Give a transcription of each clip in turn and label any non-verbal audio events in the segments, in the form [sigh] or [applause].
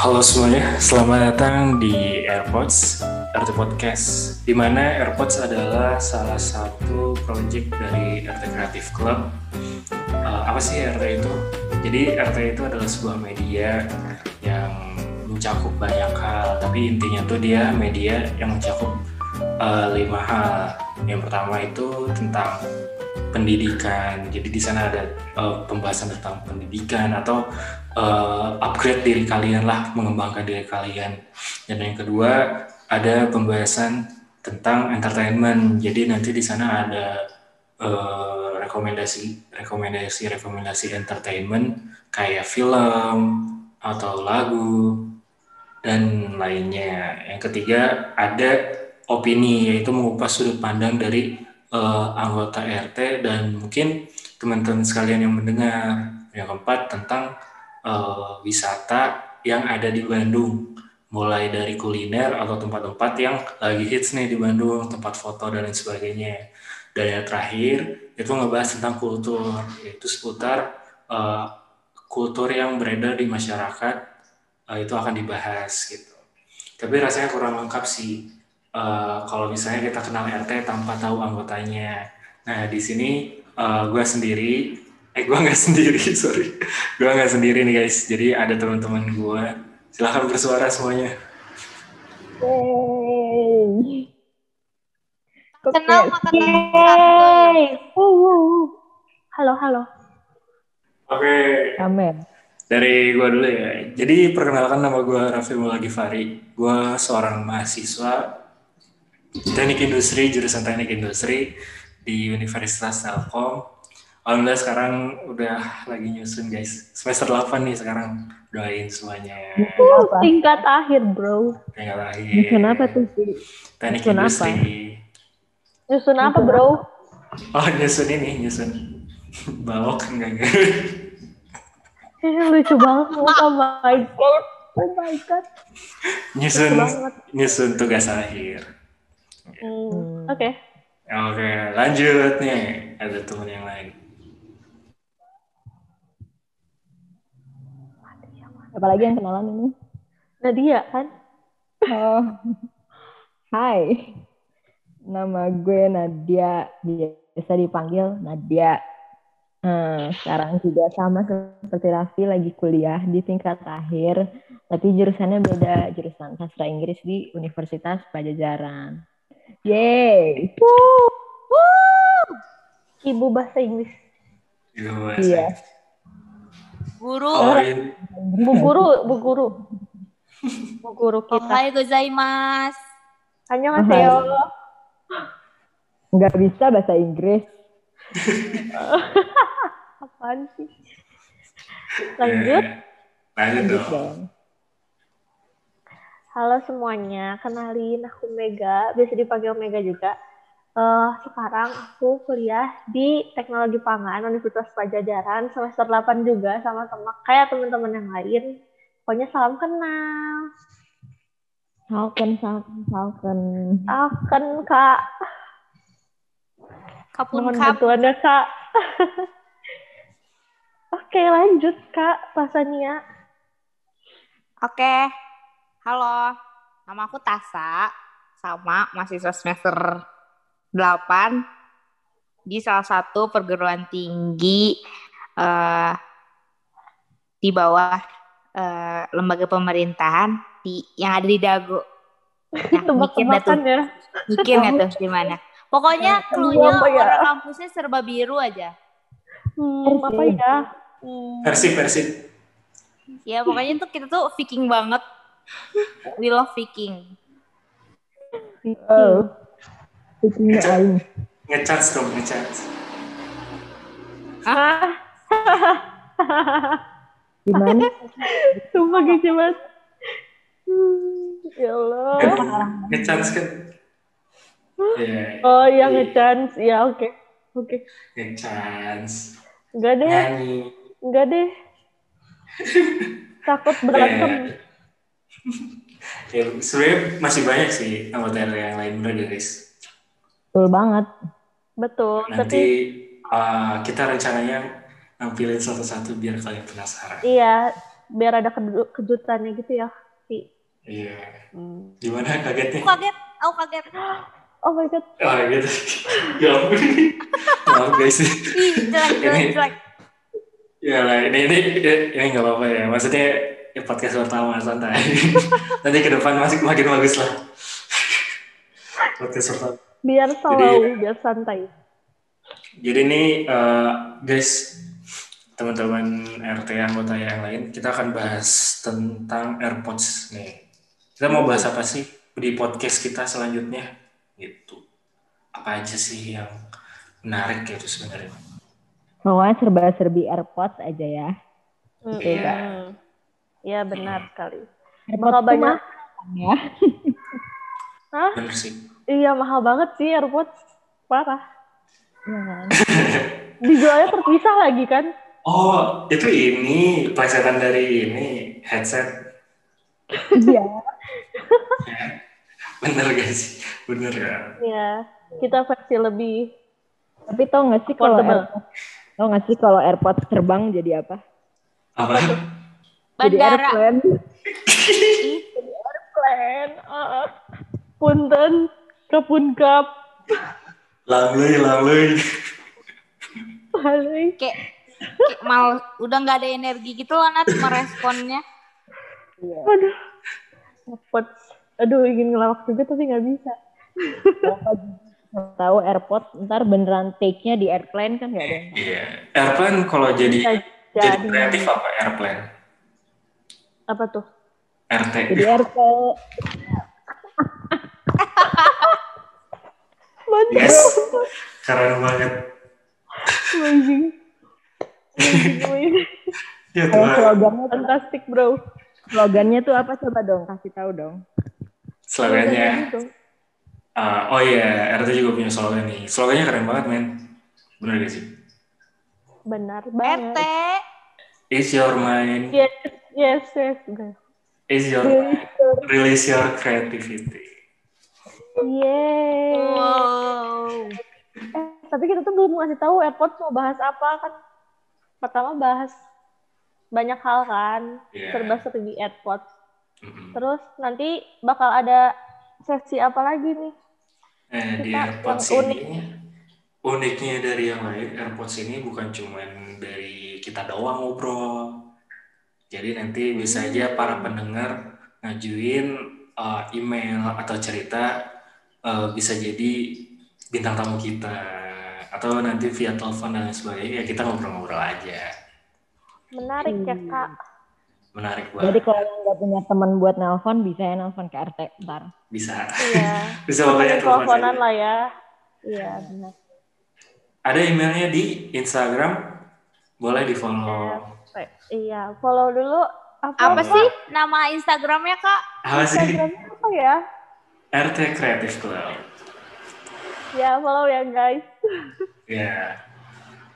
Halo semuanya, selamat datang di AirPods RT Podcast di mana AirPods adalah salah satu project dari RT Creative Club uh, apa sih RT itu? Jadi RT itu adalah sebuah media yang mencakup banyak hal tapi intinya tuh dia media yang mencakup uh, lima hal yang pertama itu tentang pendidikan. Jadi di sana ada uh, pembahasan tentang pendidikan atau uh, upgrade diri kalian lah, mengembangkan diri kalian. Dan yang kedua ada pembahasan tentang entertainment. Jadi nanti di sana ada uh, rekomendasi rekomendasi rekomendasi entertainment kayak film atau lagu dan lainnya. Yang ketiga ada opini yaitu mengupas sudut pandang dari uh, anggota RT dan mungkin teman-teman sekalian yang mendengar. Yang keempat tentang uh, wisata yang ada di Bandung, mulai dari kuliner atau tempat-tempat yang lagi hits nih di Bandung, tempat foto dan lain sebagainya. Dan yang terakhir itu ngebahas tentang kultur, yaitu seputar uh, kultur yang beredar di masyarakat uh, itu akan dibahas gitu. Tapi rasanya kurang lengkap sih uh, kalau misalnya kita kenal RT tanpa tahu anggotanya. Nah di sini uh, gue sendiri, eh gue nggak [laughs] sendiri sorry, gue nggak sendiri nih guys. Jadi ada teman-teman gue. Silahkan bersuara semuanya. Yeay. Kenal Halo, halo. Oke, Amin. dari gue dulu ya. Jadi perkenalkan nama gue Raffi Mulagifari. Gue seorang mahasiswa teknik industri, jurusan teknik industri di Universitas Telkom. Alhamdulillah sekarang udah lagi nyusun guys. Semester 8 nih sekarang. Doain semuanya. Uh, tingkat akhir, bro. Tinggal lahir. Nyusun apa tuh sih? Teknik Nyusun apa? industri. Nyusun apa, bro? [laughs] Oh nyusun ini, nyusun. [laughs] Balok enggak enggak. Eh, lucu banget. Oh my god. Oh my god. Nyusun, nyusun tugas akhir. Oke. Oke, lanjut nih. Ada teman yang lain. Apalagi yang kenalan ini? Nadia kan? Oh. Hai. Nama gue Nadia, biasa dipanggil Nadia. Hmm, sekarang juga sama seperti Raffi lagi kuliah di tingkat akhir, tapi jurusannya beda, jurusan sastra Inggris di Universitas Pajajaran. Yeay. Ibu bahasa Inggris. Itu Iya. Guru. Oh, ini. Bu guru, bu guru. Bu guru kita. Ohai gozaimasu. Annyeonghaseyo. Nggak bisa bahasa Inggris. [laughs] Apaan sih? Lanjut. Eh, Lanjut Lanjut dong. Halo semuanya, kenalin aku Mega, biasa dipanggil Mega juga. Eh, sekarang aku kuliah di Teknologi Pangan Universitas Pajajaran semester 8 juga sama teman kayak teman-teman yang lain. Pokoknya salam kenal. Falcon, Falcon, Falcon. Akan Kak, Kapun mohon kap. bantuannya Kak. [laughs] Oke lanjut Kak, Pasania. Oke. Halo. Nama aku Tasa. Sama mahasiswa semester 8 di salah satu perguruan tinggi eh di bawah eh, lembaga pemerintahan di yang ada di Dago. [laughs] Nah, mikir dah tuh, ya. mikir nggak [laughs] tuh di mana? Pokoknya Aduh, clue-nya apa ya? warna kampusnya serba biru aja. Hmm, apa ya? Hmm. Persib, Persib. Ya pokoknya tuh kita tuh Viking banget. We love Viking. Oh. Bikinnya aing. Ngechance dong, ngechance. Ah, Gimana? sumpah banget. Hmm, ya Allah. Ngechance kan? Iya, Oh iya nge-chance. Ya oke. Oke. ngechance. Enggak deh. Nyanyi. Enggak deh. [laughs] Takut berantem. Ya, sebenarnya masih banyak sih anggota RT yang lain bener guys? Betul banget. Betul. Nanti Tapi uh, kita rencananya nampilin satu-satu biar kalian penasaran. iya biar ada keju- kejutannya gitu ya. Vi. Iya. Hmm. Gimana kagetnya? Aku kaget, aku kaget. [gasps] Oh my god. Oh gitu. [laughs] ya ampun. Maaf guys. Ih, jelek, jelek. Ya lah, ini ini ini nggak apa-apa ya. Maksudnya ya, podcast pertama santai. [laughs] Nanti ke depan masih makin bagus lah. [laughs] podcast pertama. Biar slow, biar santai. Jadi ini eh, guys, teman-teman RT anggota yang lain, kita akan bahas tentang AirPods nih. Kita mau bahas apa sih di podcast kita selanjutnya? Gitu. Apa aja sih yang menarik gitu sebenarnya? Pokoknya serba-serbi AirPods aja ya. Iya. Hmm. Iya benar sekali. AirPods Bakal tuh banyak. mahal ya. [laughs] Hah? Bener sih. Iya mahal banget sih AirPods. Parah. Iya kan? [laughs] Dijualnya terpisah lagi kan? Oh, itu ini plesetan dari ini headset. Iya. [laughs] Bener gak sih? Bener ya. Iya. Kita versi lebih Tapi tau gak sih kalau. AirPods, tau gak sih kalau AirPods terbang jadi apa? Apa? Jadi Bandara. airplane. [laughs] plan. Uh, punten kepunkap. Langluy, langluy. Balik. Kayak, kayak mal, udah nggak ada energi gitu loh Nat meresponnya. Aduh. AirPods. Aduh ingin ngelawak juga tapi nggak bisa. Tahu AirPods ntar beneran take-nya di airplane kan gak ada. Iya. Airplane kalau jadi jadi jadi. kreatif apa airplane? Apa tuh? RT. Jadi airplane. Yes. Keren banget. Amazing. Ya Tuhan. slogannya, Fantastic bro. slogannya tuh apa coba dong kasih tahu dong. Slogannya. Ah, oh iya, RT juga punya slogan nih. Slogannya keren banget, men. Bener gak sih? Benar RT. banget. Is your mind, Yes, yes, yes. guys. is your release your creativity. Yeay. Wow. Eh, tapi kita tuh belum ngasih tahu AirPods mau bahas apa kan. Pertama bahas banyak hal kan, Iya. serba-serbi AirPods. Mm-mm. Terus nanti bakal ada sesi apa lagi nih? Eh, di Kita yang unik. ini, uniknya dari yang lain, AirPods ini bukan cuman dari kita doang ngobrol. Jadi nanti bisa aja para pendengar ngajuin uh, email atau cerita uh, bisa jadi bintang tamu kita atau nanti via telepon dan lain sebagainya ya kita ngobrol-ngobrol aja Menarik ya Hmm. kak. menarik Jadi banget kalau yang nggak punya teman buat nelpon bisa ya nelpon ke RT ntar. bisa Iya. [laughs] bisa telepon Teleponan lah ya. Iya benar. ada emailnya di Instagram boleh di follow Eh, Iya. Follow dulu. Apa sih nama Instagramnya kak? apa sih Instagramnya apa ya? RT Creative Club Ya follow ya guys. Ya.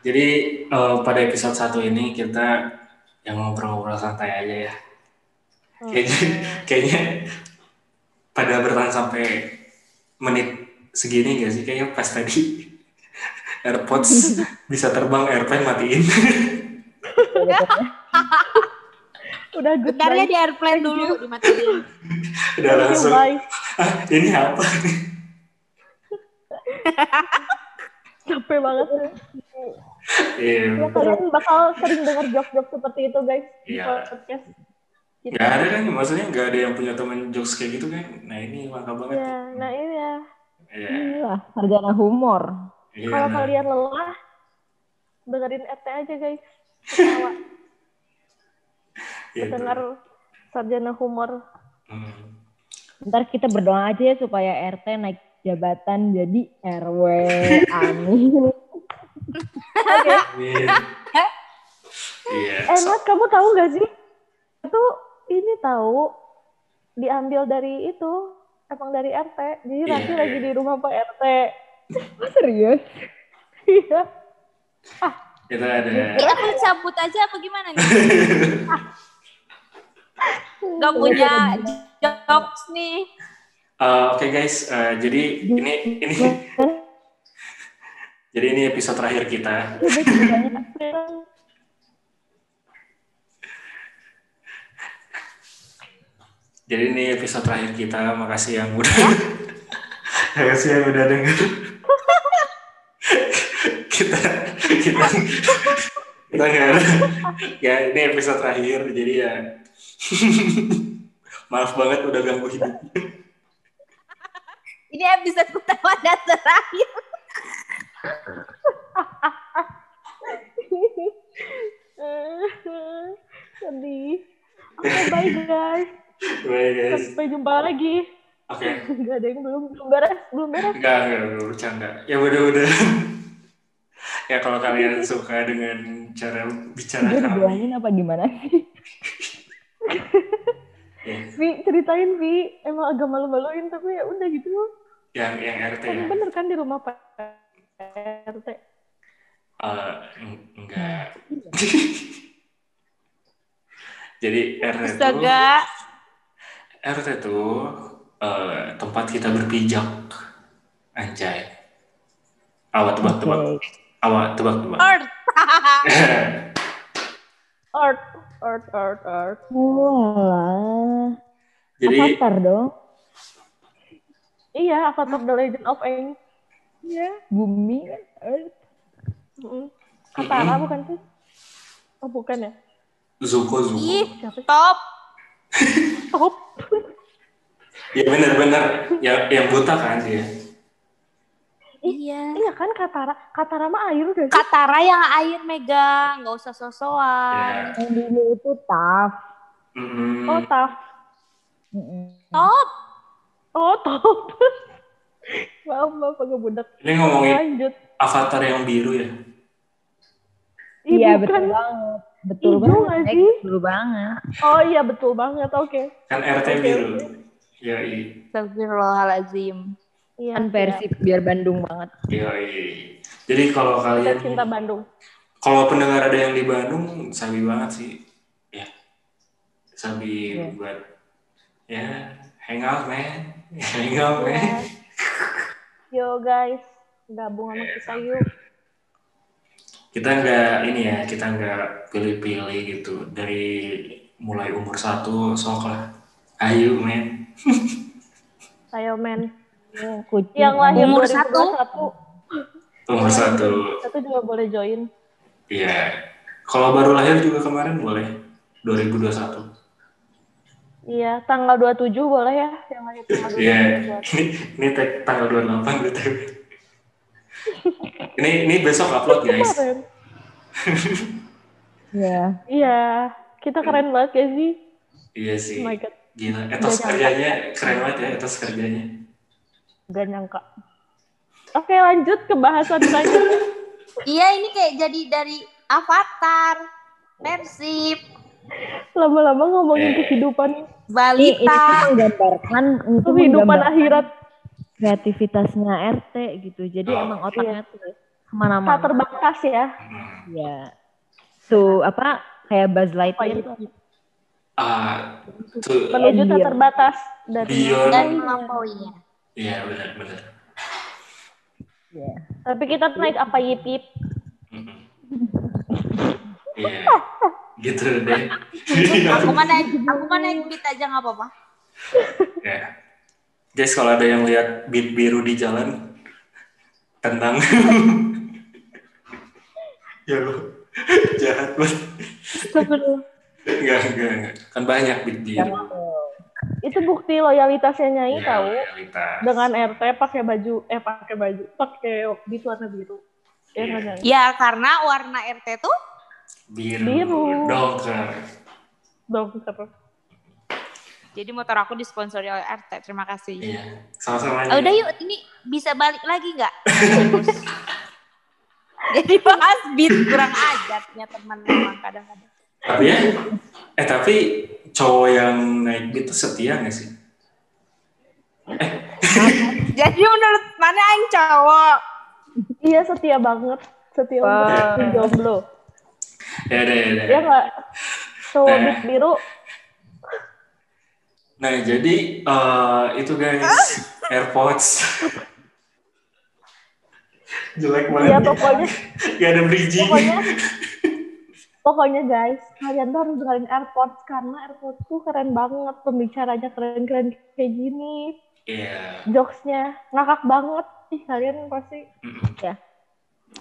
Jadi eh, pada episode satu ini kita yang ngobrol-ngobrol santai aja ya. Kayaknya, kayaknya pada bertahan sampai menit segini gak sih? Kayaknya pas tadi [laughs] AirPods [laughs] bisa terbang, airplane matiin. [laughs] [laughs] Udah good Bentar ya bye. di airplane dulu dimatiin. [laughs] Udah langsung, bye. ah [laughs] ini apa nih? Capek banget. Iya, Ya kalian bakal sering dengar jok-jok seperti itu guys. di Iya. Podcast. Kita. Gak ada kan, maksudnya gak ada yang punya temen jokes kayak gitu kan? Nah ini langka banget. Ya, nah ini ya. Iya, Inilah sarjana humor. iya. Kalau nah. kalian lelah, dengerin RT aja guys. Gitu. Dengar sarjana humor. Hmm. Ntar kita berdoa aja ya supaya RT naik jabatan jadi RW. Amin. Iya. Iya. Eh, kamu tahu gak sih? Itu ini tahu diambil dari itu, emang dari RT. Jadi Iya, nanti iya. lagi di rumah Pak RT. Serius? Iya. Kita ada Kita mau cabut aja apa gimana nih? [laughs] Gak punya jokes nih. Eh, Oke guys, eh, jadi ini ini [laughs] jadi ini episode terakhir kita. [laughs] Jadi ini episode terakhir kita. Makasih yang udah makasih yang udah denger. kita kita kita nggak ada. Ya ini episode terakhir. Jadi ya [laughs] maaf banget udah ganggu hidup. [laughs] Ini episode pertama dan terakhir. [laughs] Sedih. Oke, bye guys. Baik guys. Sampai jumpa lagi. Oke. Gak ada yang belum belum beres, belum beres. Enggak, enggak, enggak bercanda. Ya udah-udah. Ya kalau kalian suka dengan cara bicara Gue kami, dibohongin apa gimana sih? [laughs] ya, Vi, ceritain Vi. Emang agak malu-maluin tapi ya udah gitu. yang yang RT Kan ya. bener kan di rumah Pak RT. Eh, eng- enggak. [laughs] Jadi RT itu. RT itu eh, tempat kita berpijak. Anjay. Awak tebak-tebak. Oke. Awak tebak-tebak. Earth. [laughs] Art, art, art, art. Walah. Jadi Avatar dong. Iya, Avatar The Legend of Aang. Iya. Bumi kan. Earth. Katara bukan sih? Oh bukan ya? Zuko Zuko. Ih, sih? top. [laughs] Top. Ya benar-benar yang yang buta kan dia. Iya. Iya kan Katara. Katara mah air udah. Katara yang air megang, nggak usah sosokan. Ya. Yang dulu itu tough. Mm-mm. Oh, Taf. Mm-mm. Top. Oh, top. [laughs] Maaf, maaf, agak budak. Ini ngomongin Lanjut. avatar yang biru ya. Iya betul banget. Betul Hijau banget. Nek. sih? Betul banget. Oh iya, betul banget. Oke. Kan RT Oke, biru. Ya, Astagfirullahaladzim. Iya. Kan Persib biar Bandung banget. iya. Jadi kalau Kita kalian cinta Bandung. kalau pendengar ada yang di Bandung, sabi banget sih. Ya. Sabi Iya. buat ya hangout man. [laughs] Hangout Iya. man. Yo guys, gabung sama kita yuk. Kita nggak ini ya, kita nggak pilih-pilih gitu dari mulai umur satu sok lah. Ayo men. [laughs] Ayo men. Ya, kucing. Yang lahir Umur 2021. Umur satu. Satu juga boleh join. Iya. Kalau baru lahir juga kemarin boleh. 2021. Iya, tanggal 27 boleh ya yang lahir tanggal 27. [laughs] Iya. Ini ini tag tanggal 28 BTW. ini ini besok upload guys. Keren. [laughs] Ya. Iya, kita keren banget ya sih. Iya sih. Oh my god, Gila. Etos kerjanya keren banget ya etos kerjanya. Gak nyangka. Oke, lanjut ke bahasan selanjutnya. Iya, ini kayak jadi dari Avatar, Persib, Lama-lama ngomongin Eh. kehidupan Ini, ini Balita. tuh menggambarkan itu kehidupan akhirat. kreativitasnya RT gitu. Jadi Oh, emang otaknya tuh Tak ke mana-mana. terbatas ya. Hmm. Ya. Tuh apa kayak Buzz Lightyear itu? itu. Ah, tuh. Menuju tak terbatas dari. Dan melampauinya. Iya benar benar. Ya. Tapi kita naik apa yip yip? Iya. Gitu deh. [laughs] Aku mah naik, aku mah naik beat aja nggak apa-apa. ya. Guys, kalau ada yang lihat beat biru di jalan, tendang. [laughs] ya lo jahat banget. Enggak, enggak, enggak. Kan banyak beat biru. Itu bukti loyalitasnya Nyai Ya, tahu. realitas. Dengan RT pakai baju, eh pakai baju, pakai beat warna biru. Ya nggak Nyai? Ya karena warna RT tuh biru, Biru. dongker. Dokter. jadi motor aku disponsori oleh RT. Terima kasih. Iya, sama-sama. Ah, udah yuk, ini bisa balik lagi nggak? [laughs] Jadi bahas beat kurang ajarnya teman memang kadang-kadang. Tapi ya, eh tapi cowok yang naik beat tuh setia gak sih? [laughs] Jadi menurut mana yang cowok? Iya setia banget, setia Wah. untuk jomblo. Ya deh, ya deh. Ya nggak? Cowok Nah. biru, Nah, jadi eh, itu guys, [laughs] AirPods. [laughs] Jelek banget. Iya pokoknya, Gak ada bridging. pokoknya Pokoknya guys, kalian tuh harus dengerin AirPods karena AirPods tuh keren banget. Pembicaranya keren-keren kayak gini. Iya. Jokesnya ngakak banget. Ih, kalian pasti Mm-mm.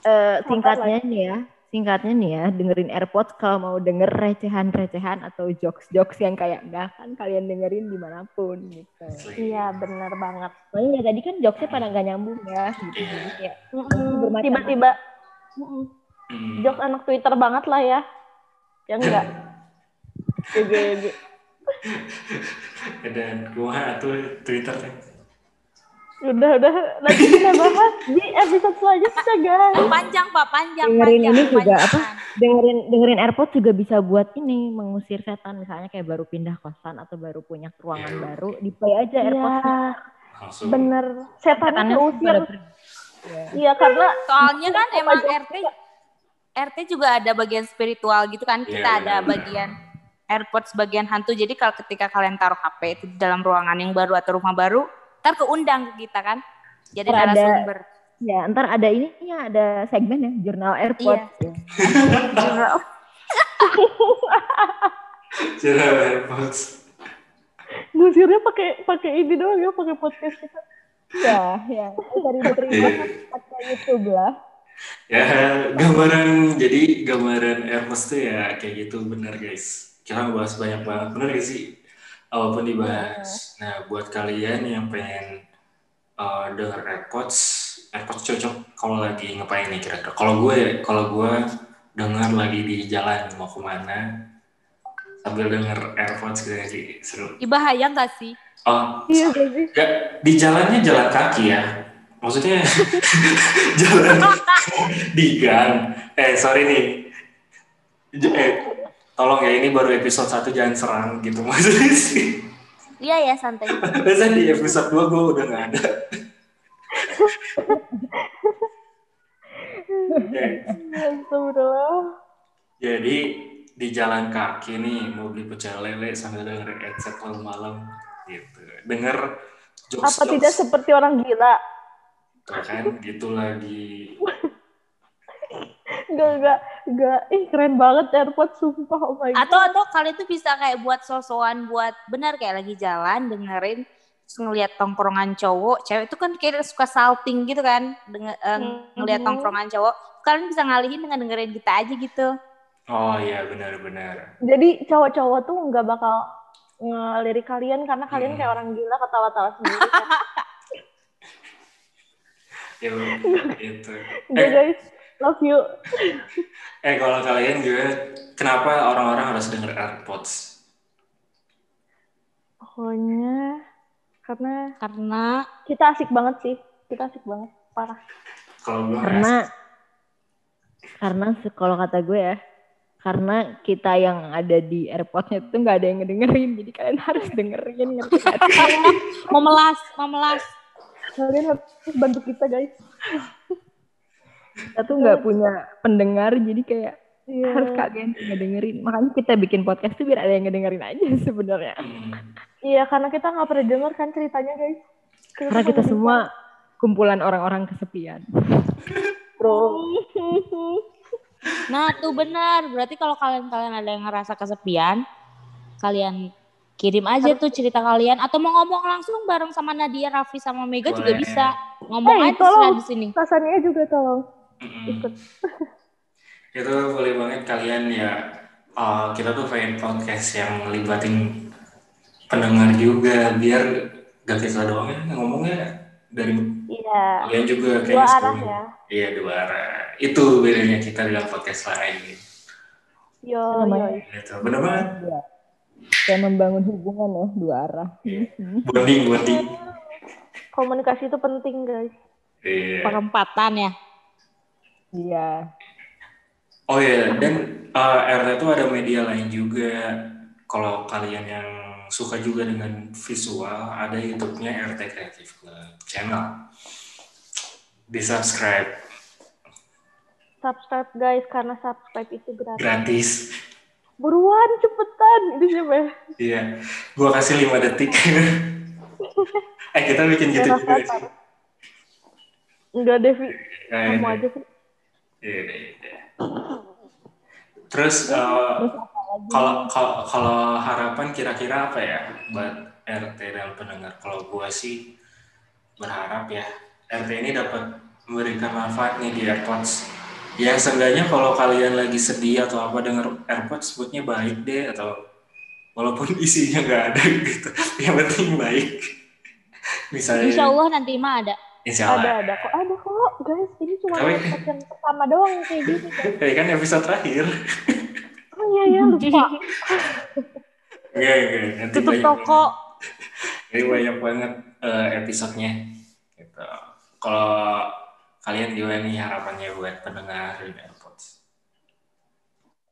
Eh, singkatnya nih ya, singkatnya nih ya, dengerin AirPods kalau mau denger recehan-recehan atau jokes-jokes yang kayak gak akan kalian dengerin di mana pun gitu. Iya, bener banget. Soalnya ya tadi kan jokesnya pada nggak nyambung ya, gitu. Mm-mm. bermacam- Tiba-tiba mm-mm. Mm. jokes anak Twitter banget lah ya. Yang enggak. [laughs] GG. Dan gua tuh Twitter teh. Udah, udah. Nanti kita bahas di episode selanjutnya, guys. Panjang Pak, panjang, Dengerin panjang. ini juga panjang. apa? dengerin dengerin AirPods juga bisa buat ini mengusir setan misalnya kayak baru pindah kosan atau baru punya ruangan Iya. baru di play aja Iya, AirPods Langsung. bener. Pada pergi. Ya. Iya, karena Soalnya kan Apa emang jokes? RT RT juga ada bagian spiritual gitu kan. Kita Iya, ada benar. bagian AirPods bagian hantu. Jadi kalau ketika kalian taruh HP itu di dalam ruangan yang baru atau rumah baru, ntar keundang ke kita kan. Jadi Ntar ada- narasumber. ya ntar ada ini ya ada segmen ya jurnal AirPods ya. Cara [laughs] AirPods. ngusirnya pakai pakai ini doang ya, pakai podcast kita. ya ya dari [laughs] terima Iya. pakai YouTube lah Ya, gambaran jadi gambaran AirPods tuh ya kayak gitu bener guys. Kita ngebahas banyak banget, bener gak sih? Apa pun dibahas. Nah, buat kalian yang pengen uh, denger AirPods, AirPods cocok kalau lagi ngapain nih kira-kira? Kalau gue, kalau gue denger lagi di jalan mau ke mana, sambil denger AirPods gitu sih seru. Ih, bahaya nggak sih? Oh, Iya, jadi Gak, di jalannya jalan kaki ya. Maksudnya [laughs] jalan di gang. Eh, sorry nih. J- Eh, tolong ya ini baru episode 1 jangan serang gitu [laughs] maksudnya sih. Iya ya santai. Biasanya di episode 2 gue udah gak ada. [laughs] Ya, Astagfirullah. Jadi di jalan kaki nih mau beli pecel lele sambil dengerin headset malam-malam gitu. Denger jokes Apa tidak seperti orang gila? Kan gitu lagi. Enggak, enggak, enggak. Ih, keren banget AirPods, sumpah. Oh my God. Atau atau kalian tuh bisa kayak buat sosokan buat benar kayak lagi jalan dengerin terus ngelihat tongkrongan cowok, cewek itu kan kayak suka salting gitu kan, denger, eh, Mhm. ngelihat tongkrongan cowok, kalian bisa ngalihin dengan dengerin kita aja gitu. Oh iya benar-benar. Jadi cowok-cowok tuh nggak bakal ngelirik kalian karena kalian Hmm. kayak orang gila ketawa-tawa sendiri. Kan? [laughs] Ya gitu. Udah Eh, guys, love you. [laughs] eh kalau kalian juga kenapa orang-orang harus denger AirPods? Pokoknya karena Karena kita asik banget sih. Kita asik banget, parah. Kalau gue karena karena kalau kata gue ya karena kita yang ada di AirPods-nya itu nggak ada yang ngedengerin jadi kalian harus dengerin ngerti nggak sih? [laughs] memelas, memelas. Kalian harus bantu kita guys. kita tuh nggak punya pendengar jadi kayak Iya. harus kalian yang ngedengerin makanya kita bikin podcast tuh biar ada yang ngedengerin aja [laughs] sebenarnya Iya, karena kita nggak pernah denger kan ceritanya guys. karena tuh kita semua kumpulan orang-orang kesepian bro. Nah, tuh benar. Berarti kalau kalian-kalian ada yang ngerasa kesepian, kalian kirim aja tuh cerita kalian atau mau ngomong langsung bareng sama Nadia, Raffi sama Mega juga Boleh. bisa. Ngomong Eh, aja tolong. di sini. Rasanya juga tolong ikut. [laughs] Itu boleh banget kalian ya. uh, kita tuh pengen podcast yang ngelibatin pendengar juga biar gak kita doang ya ngomongnya dari Iya. kalian juga Dua kayak arah ya. Iya dua arah. Itu bedanya kita dengan podcast lain. Yo, yo. Gitu. Bener banget. ya kayak membangun hubungan ya dua arah Bonding, bonding. Komunikasi itu penting guys. Iya. Perempatan ya. iya Oh iya, dan uh, RT itu ada media lain juga. Kalau kalian yang suka juga dengan visual, ada YouTube-nya RT Creative Club channel. Di subscribe Subscribe guys, karena subscribe itu gratis. gratis. Buruan, cepetan. Itu siapa ya? Iya, gua kasih 5 detik. [laughs] eh kita bikin gitu Daerah juga Qatar. sih. Enggak, Devi. Eh, Kamu aja sih. Iya, iya, iya. Terus eh, kalau kalau kalau harapan kira-kira apa ya buat RT dan pendengar? Kalau gua sih berharap ya RT ini dapat memberikan manfaat nih di AirPods. Ya seenggaknya kalau kalian lagi sedih atau apa denger AirPods sebutnya baik deh atau walaupun [laughs] isinya nggak ada gitu, yang penting baik. [laughs] Misalnya, Insya Allah nanti mah ada. Insya Ada Allah. ada kok ada kok guys. Ini cuma Tapi- episode yang pertama doang yang kayak gini. [laughs] Ya kan episode terakhir. Oh iya ya lupa. Enggak, enggak. Nanti Tutup banyak toko. banget. Jadi banyak banget eh, episodenya. Gitu. Kalau kalian gimana nih harapannya buat pendengar di AirPods?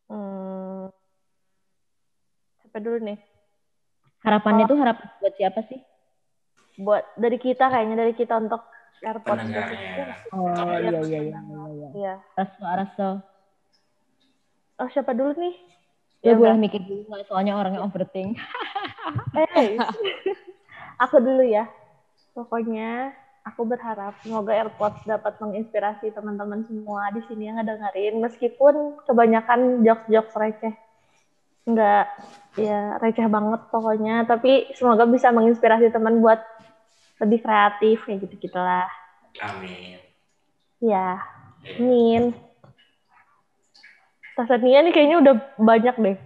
Hmm. Siapa dulu nih? Harapannya Oh. tuh harapan buat siapa sih? Buat dari kita kayaknya dari kita untuk AirPods. Pendengarnya. Oh Apa iya ya? iya iya iya. iya. Iya. Raso Raso. Oh siapa dulu nih? Ya Ya boleh mikir dulu nggak? soalnya orangnya overthink. Eh, [laughs] aku dulu ya. Pokoknya aku berharap semoga AirPods dapat menginspirasi teman-teman semua di sini yang ngedengerin meskipun kebanyakan jokes-jokes receh. Enggak ya receh banget pokoknya, tapi semoga bisa menginspirasi teman buat lebih kreatif kayak gitu gitulah. Amin. Ya, Ya. Min. Tasania nih kayaknya udah banyak deh.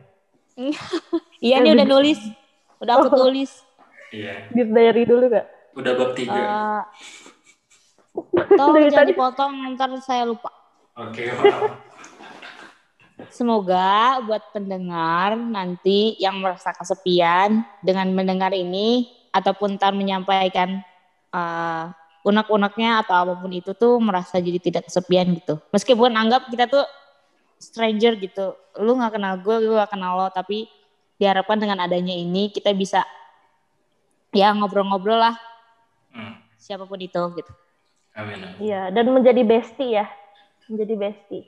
Iya nih udah nulis. Udah aku Oh. tulis. Iya. Di diary dulu gak? Udah bab tiga. Eh, tolong [laughs] jangan tadi. dipotong ntar saya lupa. Oke, maaf. Semoga buat pendengar nanti yang merasa kesepian dengan mendengar ini ataupun ntar menyampaikan eh, unek-uneknya atau apa pun itu tuh merasa jadi tidak kesepian gitu. Meskipun anggap kita tuh stranger gitu, lu nggak kenal gue, gue gak kenal lo, tapi diharapkan dengan adanya ini kita bisa ya ngobrol-ngobrol lah Hmm. siapa pun itu gitu. Amin. Iya, dan menjadi bestie ya. Menjadi bestie.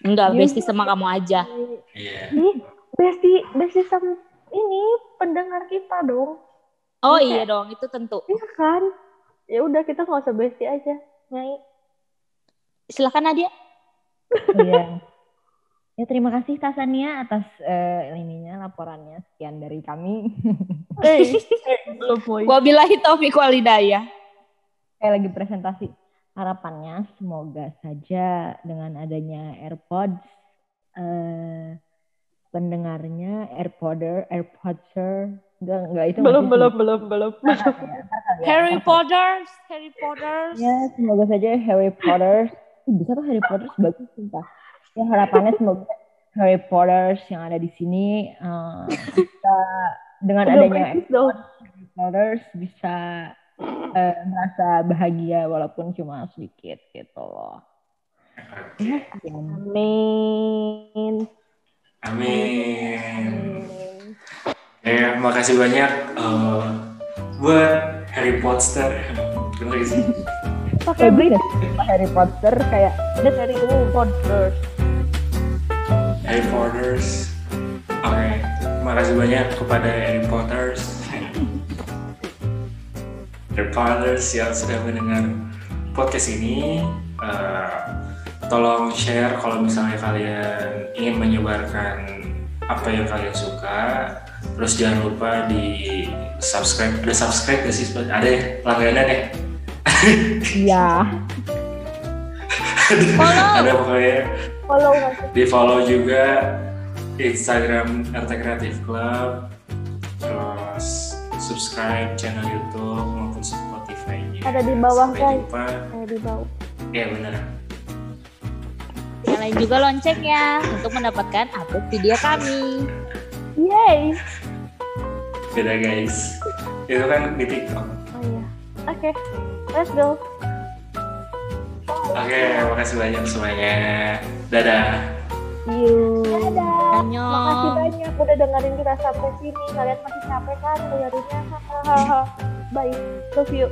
Enggak, bestie sama kamu aja. Iya. Ih, bestie, bestie sama ini pendengar kita dong. Oh Iya. iya dong, itu tentu. Iya kan? Ya udah kita nggak usah bestie aja, Nyai. Silakan Nadia. Iya. Ya terima kasih Tasania atas eh, ininya laporannya sekian dari kami. [laughs] Belum boy. Wabillahi taufiq walhidayah. Kayak lagi presentasi. Harapannya semoga saja dengan adanya AirPods eh, pendengarnya AirPodder, AirPodser enggak enggak itu Belum, masih belum, sih. belum, belum. Kali ya, Harry. Potter, Harry Potter. Ya, semoga saja Harry Potter. Bisa tuh Harry Potter bagus sumpah. Ya harapannya semoga Harry Potter yang ada di sini eh, bisa dengan adanya. Harry Potter bisa eh, merasa bahagia walaupun cuma sedikit gitu loh. Ya. Amin. Amin. Ya, makasih banyak eh, buat Harry Potter. Bener gak sih? Pakai Harry Potter kayak dari Potter. Harry Potters. Oke, makasih banyak kepada Harry Potters. Harry Potters yang sudah mendengar podcast ini. Eh, tolong share kalau misalnya kalian ingin menyebarkan apa yang kalian suka. Terus jangan lupa di subscribe. Ada subscribe gak sih? Ada ya? Langganan ya? iya. [laughs] Ada pokoknya Follow nanti. di follow juga Instagram RT Creative Club terus subscribe channel YouTube maupun Spotify-nya Ada di bawah, guys. Eh, di bawah. ya benar Nyalain juga loncengnya untuk mendapatkan update video kami. Yay. beda guys itu kan di TikTok Oh iya. Oke. Let's go. Oke makasih banyak semuanya dadah you. Dadah. Makasih banyak udah dengerin kita sampai sini. Kalian masih capek kan dengerinnya? Hahaha. Bye. Love you.